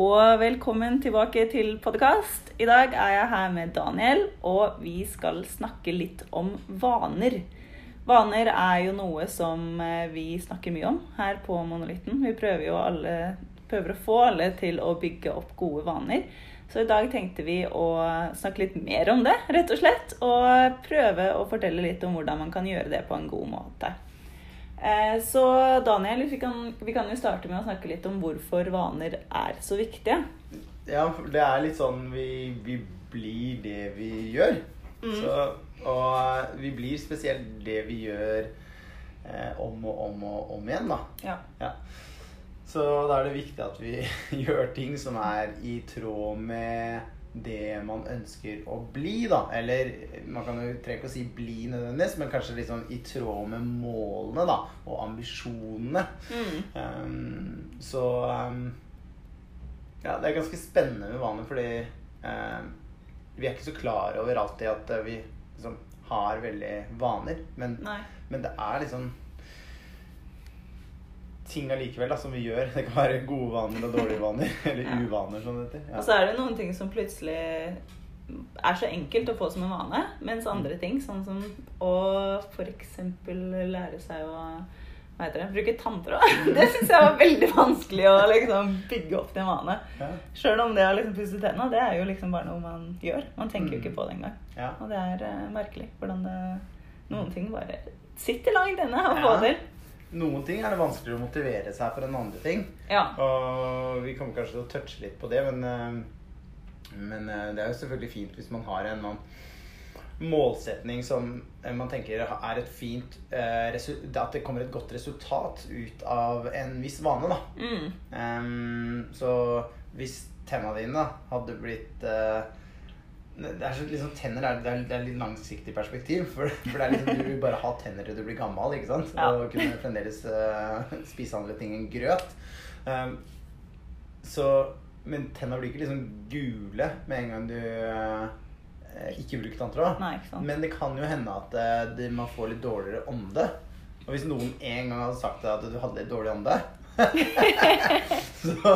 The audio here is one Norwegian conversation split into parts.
Og velkommen tilbake til podkast. I dag er jeg her med Daniel, og vi skal snakke litt om vaner. Vaner er jo noe som eh, vi snakker mye om her på Monolitten. Vi prøver jo alle, prøver å få alle til å bygge opp gode vaner. Så i dag tenkte vi å snakke litt mer om det, rett og slett. Og prøve å fortelle litt om hvordan man kan gjøre det på en god måte. Eh, så Daniel, vi kan, vi kan jo starte med å snakke litt om hvorfor vaner er så viktige. Ja, det er litt sånn vi, vi blir det vi gjør. Mm. Så, og eh, vi blir spesielt det vi gjør eh, om og om og om igjen, da. Ja. Ja. Så da er det viktig at vi gjør ting som er i tråd med det man ønsker å bli, da. Eller man kan jo trenger ikke å si 'bli' nødvendigvis, men kanskje liksom i tråd med målene, da. Og ambisjonene. Mm. Um, så um, Ja, det er ganske spennende med vaner, fordi um, vi er ikke så klar over alltid at vi liksom har veldig vaner. Men, men det er liksom ting allikevel som vi gjør. Det kan være gode vaner og dårlige vaner. Eller Ja. uvaner, som det heter. Og så er det noen ting som plutselig er så enkelt å få som en vane, mens andre ting, sånn som å f.eks. lære seg å hva heter det, bruke tanntråd, det syns jeg var veldig vanskelig å liksom bygge opp til en vane. Ja. Sjøl om det å liksom pusse tenna, det er jo liksom bare noe man gjør. Man tenker jo Mm. ikke på det engang. Ja. Og det er eh, merkelig hvordan det, noen ting bare sitter langt inne å få Ja. til. Noen ting er det vanskeligere å motivere seg for enn andre ting. Ja. Og vi kommer kanskje til å touche litt på det, men, eh, men eh, det er jo selvfølgelig fint hvis man har en målsetning som eh, man tenker er et fint At det kommer et godt resultat ut av en viss vane, da. Mm. Um, så hvis temaet dine hadde blitt eh, det er så, liksom, Tenner er, det er, det er litt langsiktig perspektiv. For, for det liksom, du vil bare ha tenner til du blir gammel. ikke sant? Ja. Og kunne fremdeles uh, spise andre ting enn grøt. Um, så, men tenna blir ikke liksom gule med en gang du uh, ikke bruker tanntråd. Men det kan jo hende at uh, man får litt dårligere ånde. Og hvis noen en gang hadde sagt deg at du hadde litt dårlig ånde så,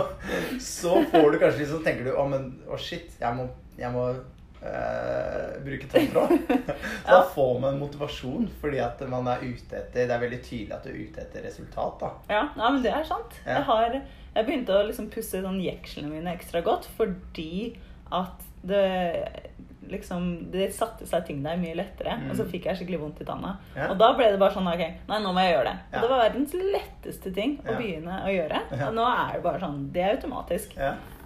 så får du kanskje liksom tenker du å, men oh shit, jeg må, jeg må eh, bruke tanntråd. Så da får man motivasjon fordi at man er ute etter Det er veldig tydelig at du er ute etter resultat. da Ja, ja, men det er sant. Ja. Jeg, har, jeg begynte å liksom pusse sånn jekslene mine ekstra godt fordi at det liksom Det satte seg ting der mye lettere, Mm. og så fikk jeg skikkelig vondt i tanna. Ja. Og da ble det bare sånn Ok, nei, nå må jeg gjøre det. Ja. Og det var verdens letteste ting å Ja. begynne å gjøre. Og nå er det bare sånn Det er automatisk.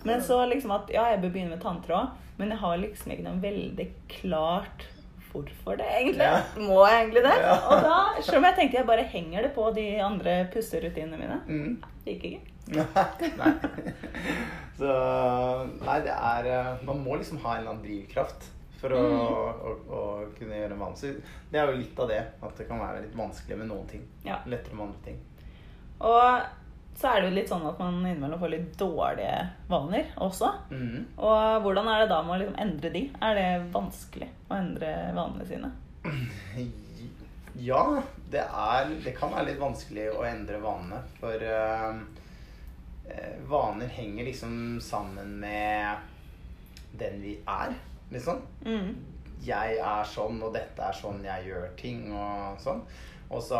Men så liksom at Ja, jeg bør begynne med tanntråd, men jeg har liksom ikke noe veldig klart hvorfor det, egentlig. Ja. Må jeg egentlig det? Ja. Og da, selv om jeg tenkte jeg bare henger det på de andre pusterutinene mine, Mm. det gikk ikke. nei. Så Nei, det er eh, Man må liksom ha en eller annen drivkraft for å, å, å kunne gjøre en vane. Det er jo litt av det. At det kan være litt vanskelig med noen ting. Ja. Lettere med andre ting. Og så er det jo litt sånn at man innimellom får litt dårlige vaner også. Mm. Og hvordan er det da med å liksom endre de? Er det vanskelig å endre vanene sine? Ja, det, er, det kan være litt vanskelig å endre vanene. For eh, vaner henger liksom sammen med den vi er, liksom. Mm. Jeg er sånn, og dette er sånn jeg gjør ting, og sånn. Og så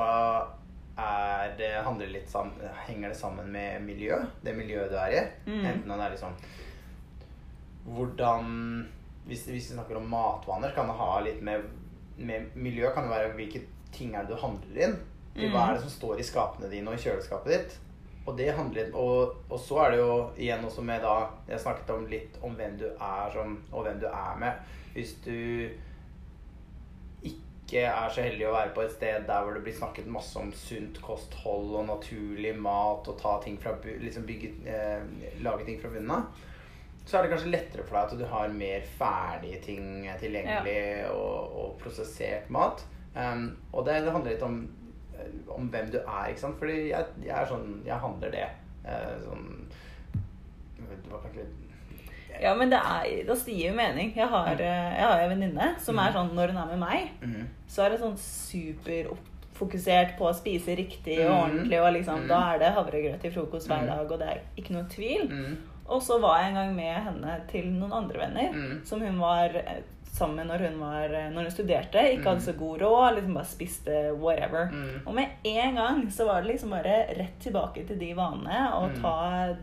er det, handler litt sammen, henger det sammen med miljø. Det miljøet du er i. Mm. Enten det er liksom Hvordan hvis, hvis vi snakker om matvaner, kan det ha litt med, med miljø kan det være hvilke ting er det du handler inn. Mm. hva er det som står i skapene dine og i kjøleskapet ditt. Og det handler og, og så er det jo igjen også med da Jeg snakket om litt om hvem du er som, og hvem du er med. Hvis du ikke er så heldig å være på et sted der hvor det blir snakket masse om sunt kosthold og naturlig mat og ta ting fra liksom bygge, eh, lage ting fra bunnen av, så er det kanskje lettere for deg at du har mer ferdige ting tilgjengelig og, og prosessert mat. Um, og det, det handler litt om, eh, om hvem du er, ikke sant. Fordi jeg, jeg er sånn Jeg handler det. Uh, sånn Det var kanskje litt Ja, men det, er, det gir jo mening. Jeg har, eh, jeg har en venninne som er Mm. sånn når hun er med meg, Mhm. så er det sånn superfokusert på å spise riktig og Mm. ordentlig. Og liksom, Mm. Da er det havregrøt til frokost hver Mm. dag, og det er ikke noe tvil. Og så var jeg en gang med henne til noen andre venner Mm. som hun var eh, sammen med når hun, var, eh, når hun studerte. Ikke hadde så god råd, liksom bare spiste whatever. Mm. Og med en gang så var det liksom bare rett tilbake til de vanene og Mm. ta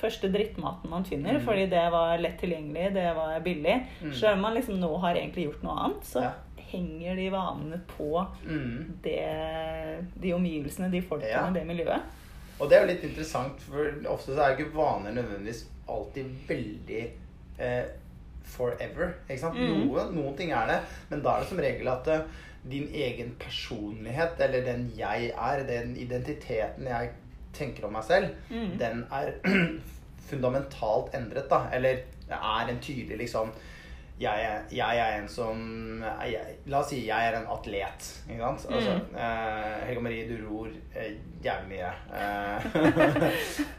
første drittmaten man finner, Mm. fordi det var lett tilgjengelig, det var billig. Mm. Selv om man liksom nå har egentlig gjort noe annet, så Ja. henger de vanene på mm. det, de omgivelsene, de folkene, Ja. det miljøet. Og det er jo litt interessant, for ofte så er jo ikke vaner nødvendigvis alltid veldig eh, forever. Ikke sant? Mm. Noen, noen ting er det, men da er det som regel at eh, din egen personlighet, eller den jeg er, den identiteten jeg tenker om meg selv, Mm. den er fundamentalt endret, da. Eller er en tydelig liksom jeg jeg er en som jeg, La oss si jeg er en atlet. Ikke sant? Altså, Mm. eh, Helga Marie, du ror eh, jævlig mye. Eh,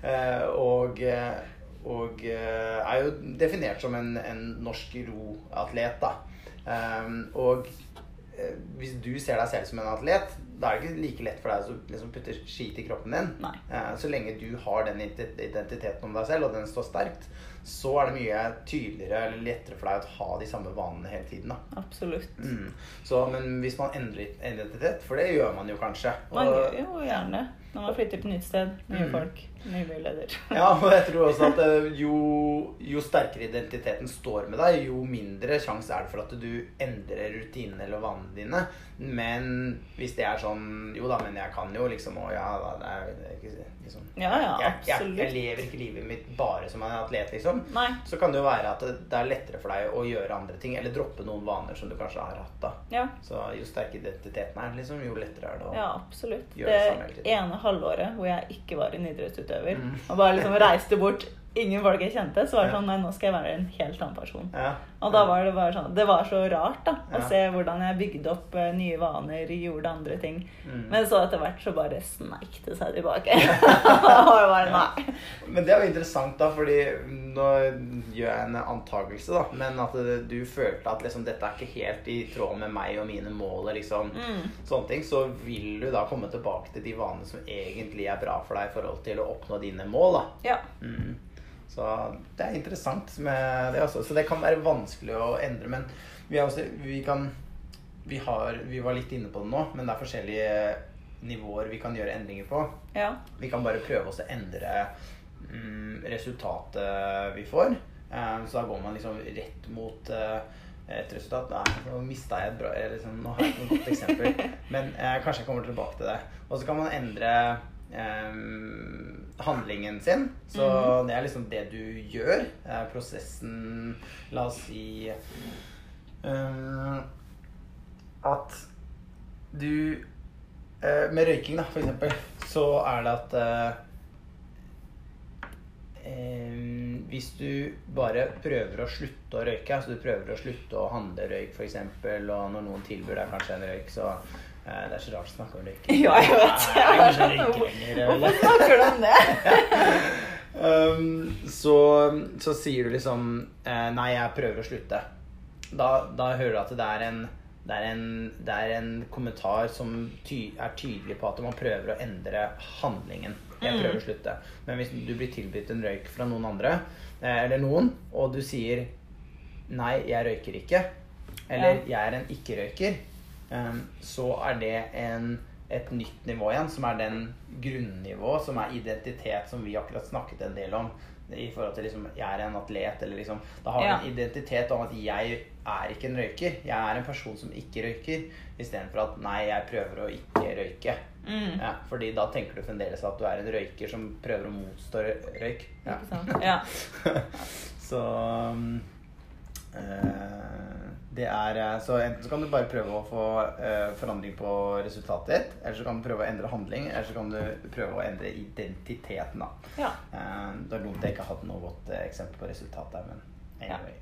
eh, og eh, og eh, er jo definert som en, en norsk roatlet, da. Um, og eh, hvis du ser deg selv som en atlet, da er det ikke like lett for deg å liksom putte skit i kroppen din. Nei. Eh, Så lenge du har den identiteten om deg selv, og den står sterkt, så er det mye tydeligere eller lettere for deg å ha de samme vanene hele tiden. da. Absolutt. Mm. Så, men hvis man endrer identitet, for det gjør man jo kanskje Man gjør jo gjerne når man flytter til nytt sted. Nye Mm. folk, nye muligheter. Ja, og jeg tror også at eh, jo, jo sterkere identiteten står med deg, jo mindre sjanse er det for at du endrer rutinene eller vanene dine. Men hvis det er sånn Jo da, men jeg kan jo liksom Og ja da, det er, det er ikke liksom Ja, ja, jeg, jeg, jeg lever ikke livet mitt bare som en atlet, liksom. Nei. Så kan det jo være at det, det er lettere for deg å gjøre andre ting, eller droppe noen vaner som du kanskje har hatt. da Ja. Så jo sterkere identiteten er, liksom, jo lettere er det å Ja, absolutt. Gjør det samme hele Det tiden. ene halvåret hvor jeg ikke var en idrettsutøver, Mm. og bare liksom reiste bort ingen folk jeg kjente, så var det sånn Nei, nå skal jeg være en helt annen person. ja. Og da var det bare sånn Det var så rart, da. Å Ja. se hvordan jeg bygde opp eh, nye vaner, gjorde andre ting. Mm. Men så etter hvert så bare sneik det seg tilbake. og jeg bare nei. Men det er jo interessant, da, fordi nå gjør jeg en antakelse, da. Men at du følte at liksom, dette er ikke helt i tråd med meg og mine mål, og liksom Mm. sånne ting, så vil du da komme tilbake til de vanene som egentlig er bra for deg i forhold til å oppnå dine mål, da. Ja. Mm. Så det er interessant med det også. Så det kan være vanskelig å endre, men vi, også, vi kan vi, har, vi var litt inne på det nå, men det er forskjellige nivåer vi kan gjøre endringer på. Ja. Vi kan bare prøve oss å endre mm, resultatet vi får. Um, så da går man liksom rett mot uh, et resultat. Nei, nå mista jeg et bra liksom, Nå har jeg ikke noe godt eksempel. Men uh, kanskje jeg kommer tilbake til det. Og så kan man endre handlingen sin. Så det er liksom det du gjør. Eh, prosessen La oss si eh, at du eh, Med røyking, da, for eksempel, så er det at eh, eh, Hvis du bare prøver å slutte å røyke, altså du prøver å slutte å handle røyk f.eks., og når noen tilbyr deg kanskje en røyk, så eh, Det er så rart å snakke om lykke. Ja, jeg vet. Jeg var sånn? Hvorfor snakker du om det? Um, så, så sier du liksom eh, Nei, jeg prøver å slutte. Da, da hører du at det er en det er, en, det er en kommentar som ty er tydelig på at man prøver å endre handlingen. Jeg Mm. prøver å slutte. Men hvis du blir tilbudt en røyk fra noen andre, eh, eller noen, og du sier 'nei, jeg røyker ikke', eller 'jeg er en ikke-røyker', så er det en, et nytt nivå igjen, som er den grunnivået, som er identitet, som vi akkurat snakket en del om. I forhold til liksom, jeg er en atlet, eller liksom Da har Ja. en identitet om at jeg er ikke en røyker. Jeg er en person som ikke røyker. Istedenfor at nei, jeg prøver å ikke røyke. Mm. Ja, fordi da tenker du fremdeles at du er en røyker som prøver å motstå røyk. Ja. Ikke sant? Ja. Så Eh, det er eh, Så enten så kan du bare prøve å få uh, forandring på resultatet ditt, eller så kan du prøve å endre handling, eller så kan du prøve å endre identiteten, da. Ja. Uh, det er dumt jeg ikke har hatt noe godt uh, eksempel på resultat der, men anyway.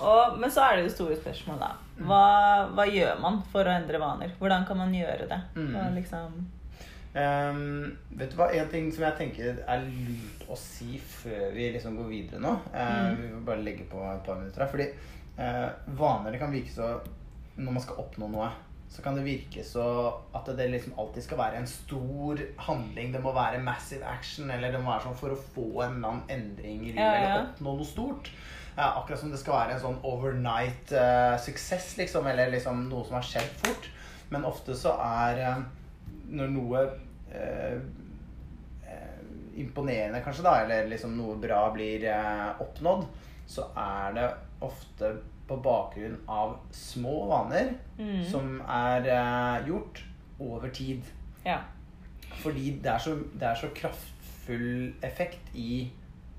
Og, men så er det jo store spørsmål, da. Hva, hva gjør man for å endre vaner? Hvordan kan man gjøre det? Mm. Og liksom Ehm, vet du hva, En ting som jeg tenker er lurt å si før vi liksom går videre nå eh, Mm. Vi får bare legge på et par minutter her. Fordi uh, vaner det kan virke så Når man skal oppnå noe, så kan det virke så at det liksom alltid skal være en stor handling. Det må være massive action, eller det må være sånn for å få en eller annen endring i livet. Ja, ja. Eller oppnå noe stort. Uh, akkurat som det skal være en sånn overnight uh, suksess, liksom. Eller liksom noe som har skjedd fort. Men ofte så er eh, når noe eh, eh, imponerende, kanskje, da, eller liksom noe bra blir eh, oppnådd, så er det ofte på bakgrunn av små vaner Mm. som er eh, gjort over tid. Ja. Fordi det er så, det er så kraftfull effekt i,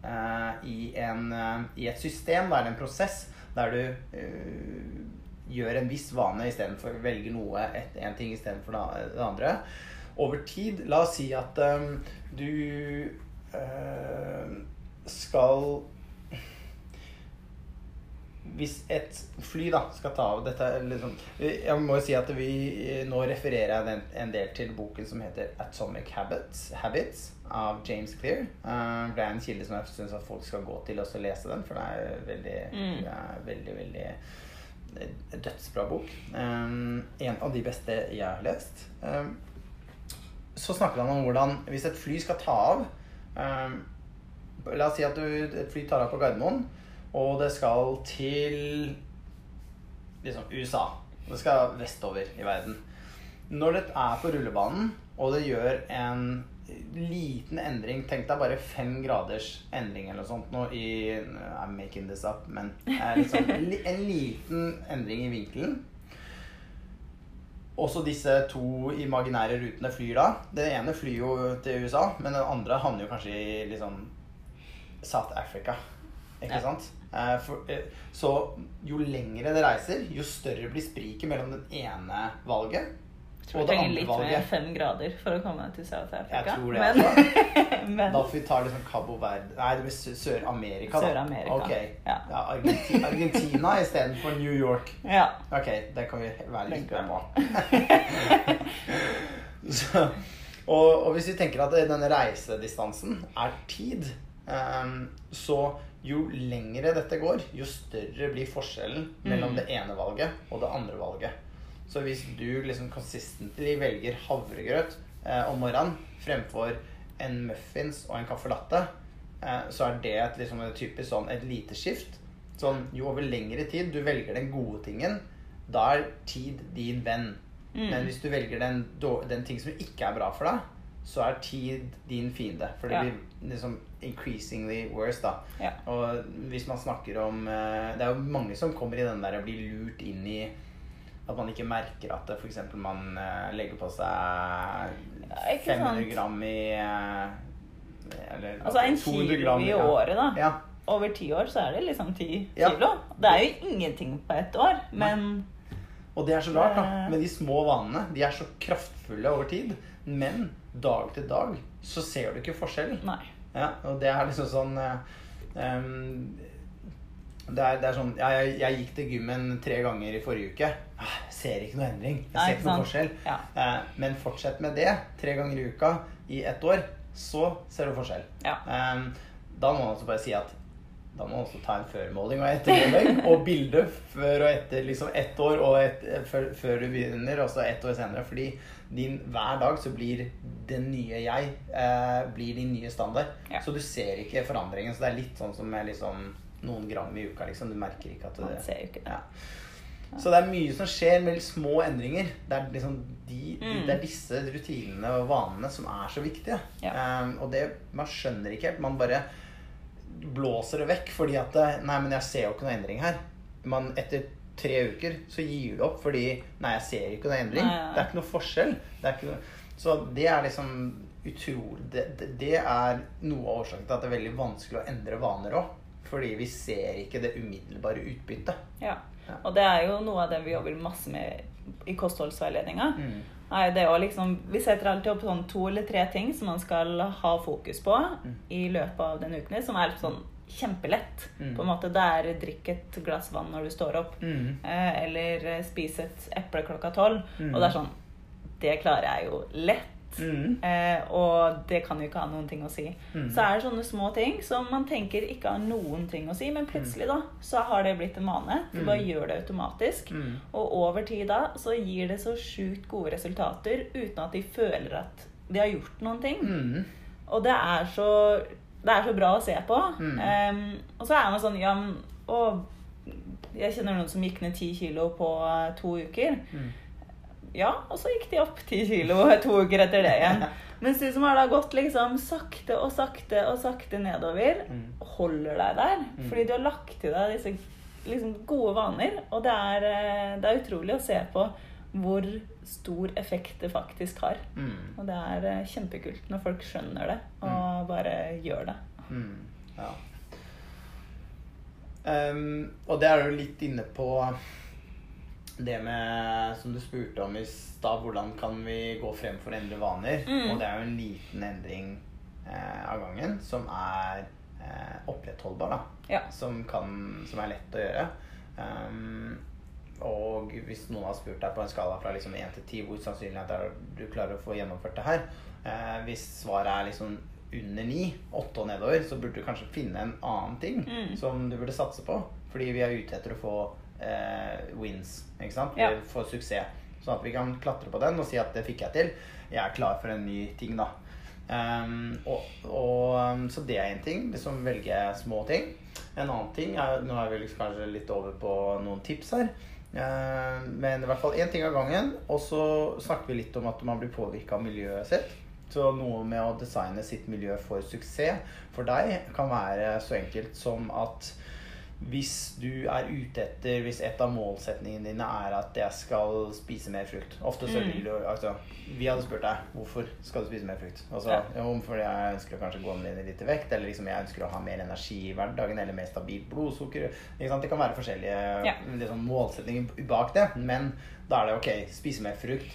eh, i, en, eh, i et system, da, eller en prosess, der du eh, gjør en viss vane istedenfor velger noe, et, en ting istedenfor det, det andre. Over tid, la oss si at um, du uh, skal hvis et fly da skal ta av dette liksom, Jeg må jo si at vi nå refererer jeg en del til boken som heter 'Atomic Habits', Habits av James Clear. Uh, det er en kilde som jeg syns folk skal gå til og lese den, for det er veldig, Mm. er veldig, veldig dødsbra bok. En av de beste jeg har lest. Så snakker han om hvordan hvis et fly skal ta av La oss si at du, et fly tar av på Gardermoen, og det skal til liksom USA. Det skal vestover i verden. Når det er på rullebanen, og det gjør en liten endring Tenk deg bare fem graders endring eller noe sånt nå i I'm making this up, men liksom, en liten endring i vinkelen. Også disse to imaginære rutene flyr da. Den ene flyr jo til USA, men den andre havner jo kanskje i liksom South Africa. Ikke Ja. sant? Eh, for, eh, så jo lengre det reiser, jo større blir spriket mellom den ene valget Jeg tror det trenger litt mer fem grader for å komme til Sør-Afrika. Jeg tror det, men, altså. men Da får vi ta liksom Cabo Verde Nei, det blir Sør-Amerika, da. Sør-Amerika, Ok. ja. Ja, Argentina, Argentina istedenfor New York. ja. Ok, det kan vi være litt med på. Så, og, og hvis vi tenker at denne reisedistansen er tid, um, så jo lengre dette går, jo større blir forskjellen mellom Mm. det ene valget og det andre valget. Så hvis du liksom consistently velger havregrøt eh, om morgenen fremfor en muffins og en caffè latte, eh, så er det et, liksom, et typisk sånn et lite skift. Sånn, jo over lengre tid du velger den gode tingen, da er tid din venn. Mm. Men hvis du velger den, den ting som ikke er bra for deg, så er tid din fiende. For det Ja. blir liksom increasingly worse, da. Ja. Og hvis man snakker om eh, Det er jo mange som kommer i den der og blir lurt inn i at man ikke merker at f.eks. man eh, legger på seg Ja, 500 gram i eh, Eller Altså en 200 kilo gram i året, da. Ja. Over ti år så er det liksom ti Ja. kilo. Det er jo ingenting på ett år, men Og det er så rart, da. Eh. Men de små vanene de er så kraftfulle over tid. Men dag til dag så ser du ikke forskjell. nei. Ja, og det er liksom sånn eh, em, det, er, det er sånn ja, jeg, jeg gikk til gymmen tre ganger i forrige uke. Ah, Jeg ser ikke noe endring. Jeg ser ikke noe forskjell. Ja. Eh, men fortsett med det tre ganger i uka i ett år, så ser du forskjell. Ja. Em, da må man også bare si at da må man også ta en førmåling og ettermåling og bilde før og etter liksom ett år og et, før, før du begynner, og så ett år senere. Fordi din, hver dag så blir det nye jeg eh, blir din nye standard. Ja. Så du ser ikke forandringen. Så det er litt sånn som med liksom noen gram i uka, liksom. Du merker ikke at Man ser jo ikke det. ja. Så det er mye som skjer med små endringer. Det er, liksom de, Mm. det er disse rutinene og vanene som er så viktige. Ja. Um, og det man skjønner ikke helt. Man bare blåser det vekk fordi at det, Nei, men jeg ser jo ikke noe endring her. Man, etter tre uker så gir du opp fordi Nei, jeg ser ikke noe endring. Nei, nei. Det er ikke noe forskjell. Det ikke noe, så det er liksom utrolig det, det, det er noe av årsaken til at det er veldig vanskelig å endre vaner òg. Fordi vi ser ikke det umiddelbare utbyttet. Ja. Og det er jo noe av det vi jobber masse med i kostholdsveiledninga. Mm. liksom, Vi setter alltid opp sånn to eller tre ting som man skal ha fokus på Mm. i løpet av den uken, som er sånn kjempelett. Mm. På en måte, Det er drikk et glass vann når du står opp, Mm. eh, eller spis et eple klokka tolv. Mm. Og det er sånn Det klarer jeg jo lett. Mm. Eh, og det kan jo ikke ha noen ting å si. Mm. Så er det sånne små ting som man tenker ikke har noen ting å si, men plutselig da, så har det blitt en vane. Du Mm. bare gjør det automatisk. Mm. Og over tid da så gir det så sjukt gode resultater uten at de føler at de har gjort noen ting. Mm. Og det er så, det er så bra å se på. Mm. Em, og så er man sånn Ja, å, Jeg kjenner noen som gikk ned ti kilo på eh, to uker. Mm. Ja, og så gikk de opp ti kilo to uker etter det igjen. Mens du som har da gått liksom sakte og sakte og sakte nedover, Mm. holder deg der. Mm. Fordi du har lagt til deg disse liksom, gode vaner. Og det er, eh, det er utrolig å se på hvor stor effekt det faktisk har. Mm. Og det er eh, kjempekult når folk skjønner det og bare gjør det. Mm. Ja. Um, og det er du litt inne på det med Som du spurte om i stad, hvordan kan vi gå frem for å endre vaner? Mm. Og det er jo en liten endring eh, av gangen som er eh, opprettholdbar, da. Ja. Som, kan, som er lett å gjøre. Um, og hvis noen har spurt deg på en skala fra liksom 1 til 10 hvor sannsynlig er det du klarer å få gjennomført det her, eh, hvis svaret er liksom under 9, 8 og nedover, så burde du kanskje finne en annen ting Mm. som du burde satse på. Fordi vi er ute etter å få wins, ikke sant? Ja. Eller Få suksess. Sånn at vi kan klatre på den og si at det fikk jeg til. Jeg er klar for en ny ting, da. Um, og, og, um, så det er én ting. Liksom velge små ting. En annen ting er Nå er vi liksom kanskje litt over på noen tips her. Uh, men i hvert fall én ting av gangen. Og så snakker vi litt om at man blir påvirka av miljøet sitt. Så noe med å designe sitt miljø for suksess for deg kan være så enkelt som at hvis du er ute etter Hvis et av målsetningene dine er at jeg skal spise mer frukt Ofte så vil du altså, Vi hadde spurt deg hvorfor skal du spise mer frukt. Altså, Ja. Om fordi jeg ønsker å kanskje gå ned litt i vekt, eller liksom jeg ønsker å ha mer energi i hverdagen, eller mer stabilt blodsukker. Det kan være forskjellige Ja. liksom, målsetninger bak det, men da er det ok, spise mer frukt.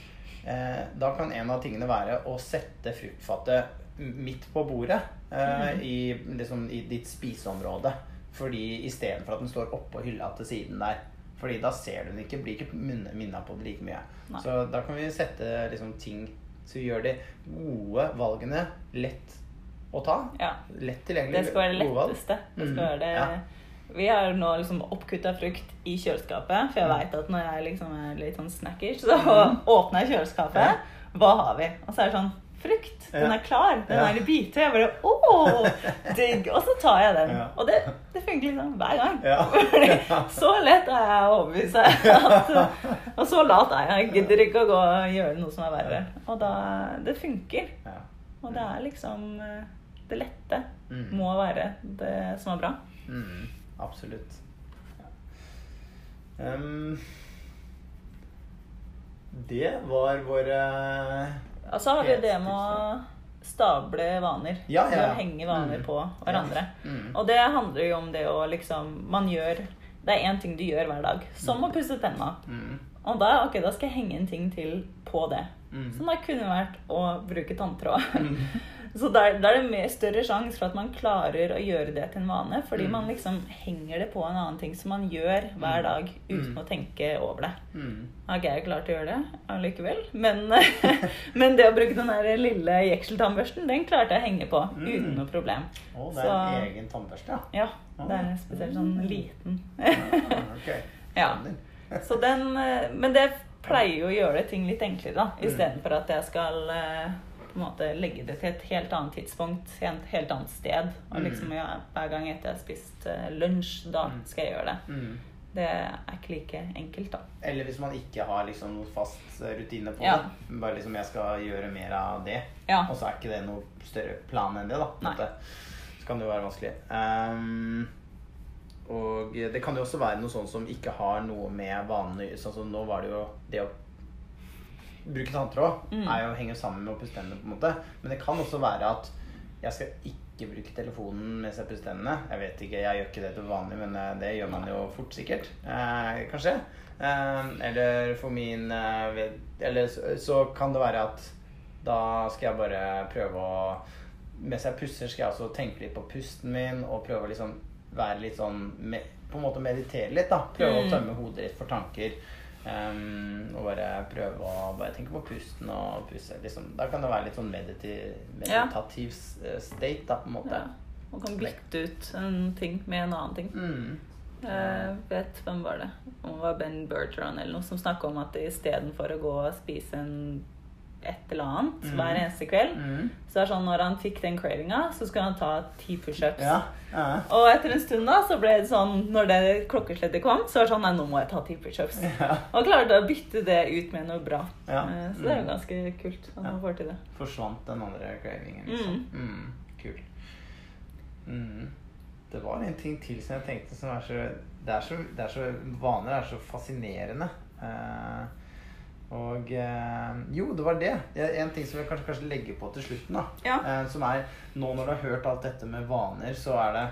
Eh, da kan en av tingene være å sette fruktfatet midt på bordet eh, Mm. i, liksom, i ditt spiseområde. Fordi istedenfor at den står oppå hylla til siden der. Fordi da ser du den ikke, blir ikke minna på det like mye. Nei. Så da kan vi sette liksom, ting Så vi gjør de gode valgene lett å ta. Ja. Lett tilgjengelig. Det skal være det letteste. Det skal Mm, være det ja. Vi har nå liksom oppkutta frukt i kjøleskapet, for jeg Mm. veit at når jeg liksom er litt sånn snackers, så åpner jeg kjøleskapet. Hva har vi? Og så er det sånn Frukt. Den er klar. Den er i biter. Jeg bare Å, digg! Og så tar jeg den. Og det, det funker liksom hver gang. Ja. Fordi så lett er jeg å overbevise. Og så lat er jeg. Jeg gidder ikke å gå og gjøre noe som er verre. Og da Det funker. Og det er liksom eh, Det lette Mm. må være det som er bra. Mm, absolutt. Ehm, det var våre Og så har vi det med å stable vaner. Ja, ja, å henge vaner Mm. på hverandre. Mm. Og det handler jo om det å liksom Man gjør Det er én ting du gjør hver dag, som å pusse tenna. Mm. Og da, okay, da skal jeg henge en ting til på det. Mm. Som da kunne vært å bruke tanntråd. Mm. Så da er det mer større sjanse for at man klarer å gjøre det til en vane. Fordi Mm. man liksom henger det på en annen ting som man gjør hver dag uten Mm. å tenke over det. Mm. Har ikke jeg klart å gjøre det allikevel. Men, men det å bruke den der lille jekseltannbørsten, den klarte jeg å henge på Mm. uten noe problem. Å, det er Så- en egen tannbørste, ja. Ja, det er spesielt sånn liten. Ah, ok. Ja. Så den, eh, men det pleier jo å gjøre ting litt enklere, da. Mm. Istedenfor at jeg skal eh, på en måte legge det til et helt annet tidspunkt, et helt annet sted. Og Mm. liksom ja, hver gang etter jeg har spist eh, lunsj, da Mm. skal jeg gjøre det. Mm. Det er ikke like enkelt, da. Eller hvis man ikke har liksom noe fast eh, rutine på Ja. det. Bare liksom jeg skal gjøre mer av det. Ja. Og så er ikke det noe større plan enn det, da. Så kan det jo være vanskelig. Um, og det kan jo også være noe sånn som ikke har noe med vanene. Sånn som nå var det jo det å bruke tanntråd Mm. er jo henger sammen med å pusse tennene, på en måte. Men det kan også være at jeg skal ikke bruke telefonen mens jeg pusser tennene. Jeg vet ikke, jeg gjør ikke det til vanlig, men eh, det gjør man jo fort sikkert. Eh, kanskje. Eh, eller for min eh, Eller så, så kan det være at da skal jeg bare prøve å Mens jeg pusser, skal jeg også tenke litt på pusten min og prøve å liksom være litt sånn På en måte meditere litt, da. Prøve Mm. å tømme hodet litt for tanker. Um, og bare prøve å bare tenke på pusten og puste. Liksom. Da kan det være litt sånn meditativ, meditativ ja. state, da, på en måte. Ja. Man kan bytte ut en ting med en annen ting. Mm. Jeg vet hvem var det? Om det var Ben Bertrand eller noe som snakka om at istedenfor å gå og spise en et eller annet mm. hver eneste kveld, Mm. så er det sånn når han fikk den cravinga, så skulle han ta ti pushups. Ja. ja. Og etter en stund da, så ble det sånn Når det klokkeslettet kom, så var det sånn Nei, nå må jeg ta ti pushups. ja. Og klarte å bytte det ut med noe bra. Ja. Eh, Så det er jo Mm. ganske kult at man får til det. Forsvant den andre cravingen, liksom. Mm. Kult. Mm. Det var en ting til som jeg tenkte som er så Det er så, det er så Vaner er så fascinerende. Eh, og eh, Jo, det var det. En ting som jeg kanskje, kanskje legger på til slutten. da Ja. Eh, Som er Nå når du har hørt alt dette med vaner, så er det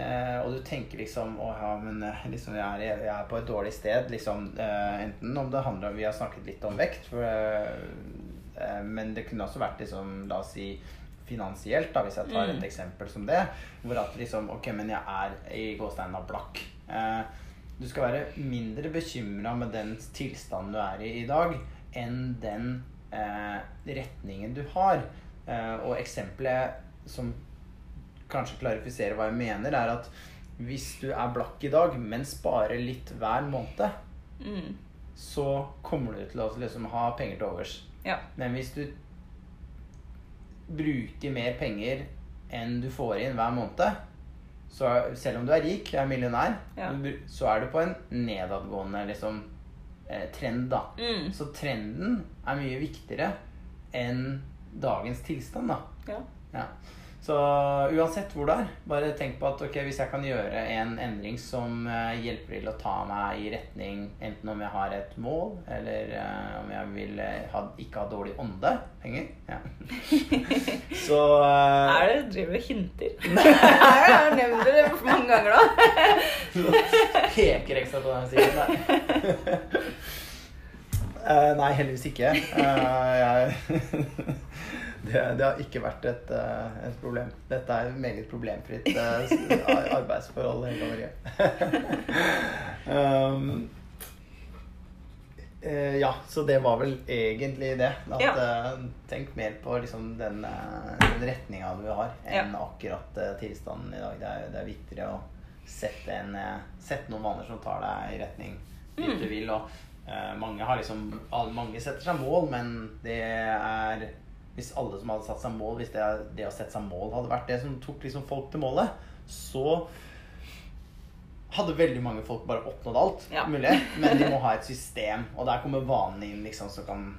eh, Og du tenker liksom Å ja, men eh, liksom, jeg, er, jeg er på et dårlig sted. Liksom, eh, enten om det handler om Vi har snakket litt om vekt, for, eh, eh, men det kunne også vært liksom La oss si finansielt, da, hvis jeg tar et Mm. eksempel som det. Hvor at liksom Ok, men jeg er i gåsteina blakk. Eh, du skal være mindre bekymra med den tilstanden du er i i dag, enn den eh, retningen du har. Eh, og eksempelet som kanskje klarifiserer hva jeg mener, er at hvis du er blakk i dag, men sparer litt hver måned, Mm. så kommer du til å liksom ha penger til overs. Ja. Men hvis du bruker mer penger enn du får inn hver måned, så selv om du er rik, er millionær, Ja. så er du på en nedadgående liksom, eh, trend, da. Mm. Så trenden er mye viktigere enn dagens tilstand, da. Ja. Ja. Så uansett hvor det er, bare tenk på at ok, hvis jeg kan gjøre en endring som eh, hjelper til å ta meg i retning enten om jeg har et mål, eller uh, om jeg vil eh, ha, ikke ha dårlig ånde Penger. Ja. Så uh, Er det du driver og hinter? jeg har nevnt det mange ganger nå. peker ekstra på den siden der. Uh, nei, heldigvis ikke. Eh, jeg, det, det har ikke vært et, eh, et problem. Dette er et meget problemfritt eh, arbeidsforhold. hele Marie. um, eh, ja, så det var vel egentlig det. At, Ja. tenk mer på liksom, den, den retninga du har, enn akkurat eh, tilstanden i dag. Det er, det er viktigere å sette, en, sette noen vaner som tar deg i retning dit Mm. du vil. Og uh, mange har liksom Mange setter seg mål, men det er Hvis alle som hadde satt seg mål, hvis det, det å sette seg mål hadde vært det som tok liksom folk til målet, så hadde veldig mange folk bare oppnådd alt Ja. mulig. Men de må ha et system, og der kommer vanene inn. liksom Så, kan,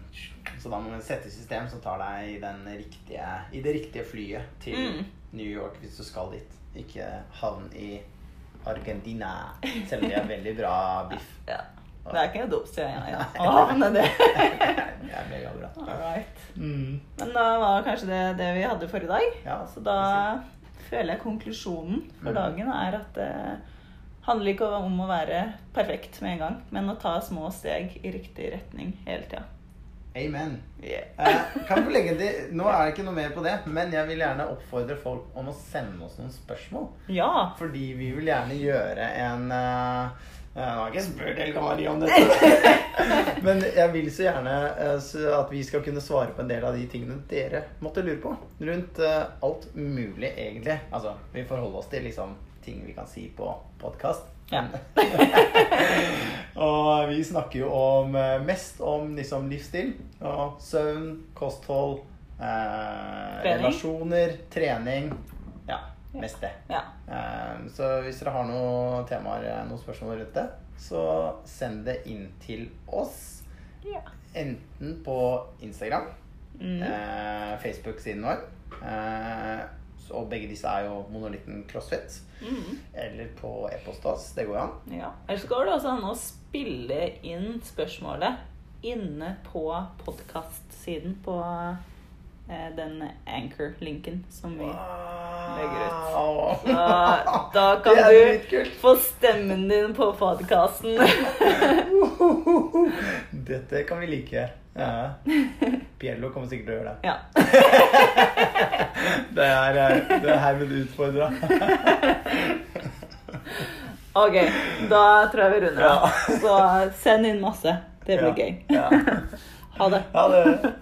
så da må man sette et system som tar deg i, den riktige, i det riktige flyet til Mm. New York hvis du skal dit. Ikke havn i Argentina, selv om de har veldig bra biff. Ja. Det er ikke noe jeg. Ja. Å havne det. Det er megabra. All right. Mm. Men da var kanskje det det vi hadde forrige dag. Ja, Så da føler jeg konklusjonen for Mm. dagen er at det handler ikke om å være perfekt med en gang, men å ta små steg i riktig retning hele tida. Amen. Yeah. Eh, kan vi legge til, Nå er det ikke noe mer på det, men jeg vil gjerne oppfordre folk om å sende oss noen spørsmål. Ja. Fordi vi vil gjerne gjøre en uh, Jeg har ikke spurt Helga Marie om dette. Men jeg vil så gjerne eh, at vi skal kunne svare på en del av de tingene dere måtte lure på. Rundt eh, alt mulig, egentlig. Altså, vi forholder oss til liksom ting vi kan si på podkast. Ja. og vi snakker jo om eh, mest om liksom livsstil og søvn, kosthold, eh, Trening. relasjoner, trening. Mest det. ja. Eh, Så hvis dere har noen temaer, noen spørsmål rundt det, så send det inn til oss. ja. Enten på Instagram, Mm. eh, Facebook-siden vår. Eh, og begge disse er jo monolitten CrossFit. Mm. Eller på e-post til oss. Det går jo an. ja. så går det også an å spille inn spørsmålet inne på podkastsiden på den Anchor-linken som vi legger ut. Da, da kan du få stemmen din på podkasten. Dette kan vi like. Ja. Piello kommer sikkert til å gjøre det. Ja. Det er, eh, det er herved utfordra. Ok, da tror jeg vi runder av. Ja. Så send inn masse. Det blir gøy. Ja. Ha det. Ha det.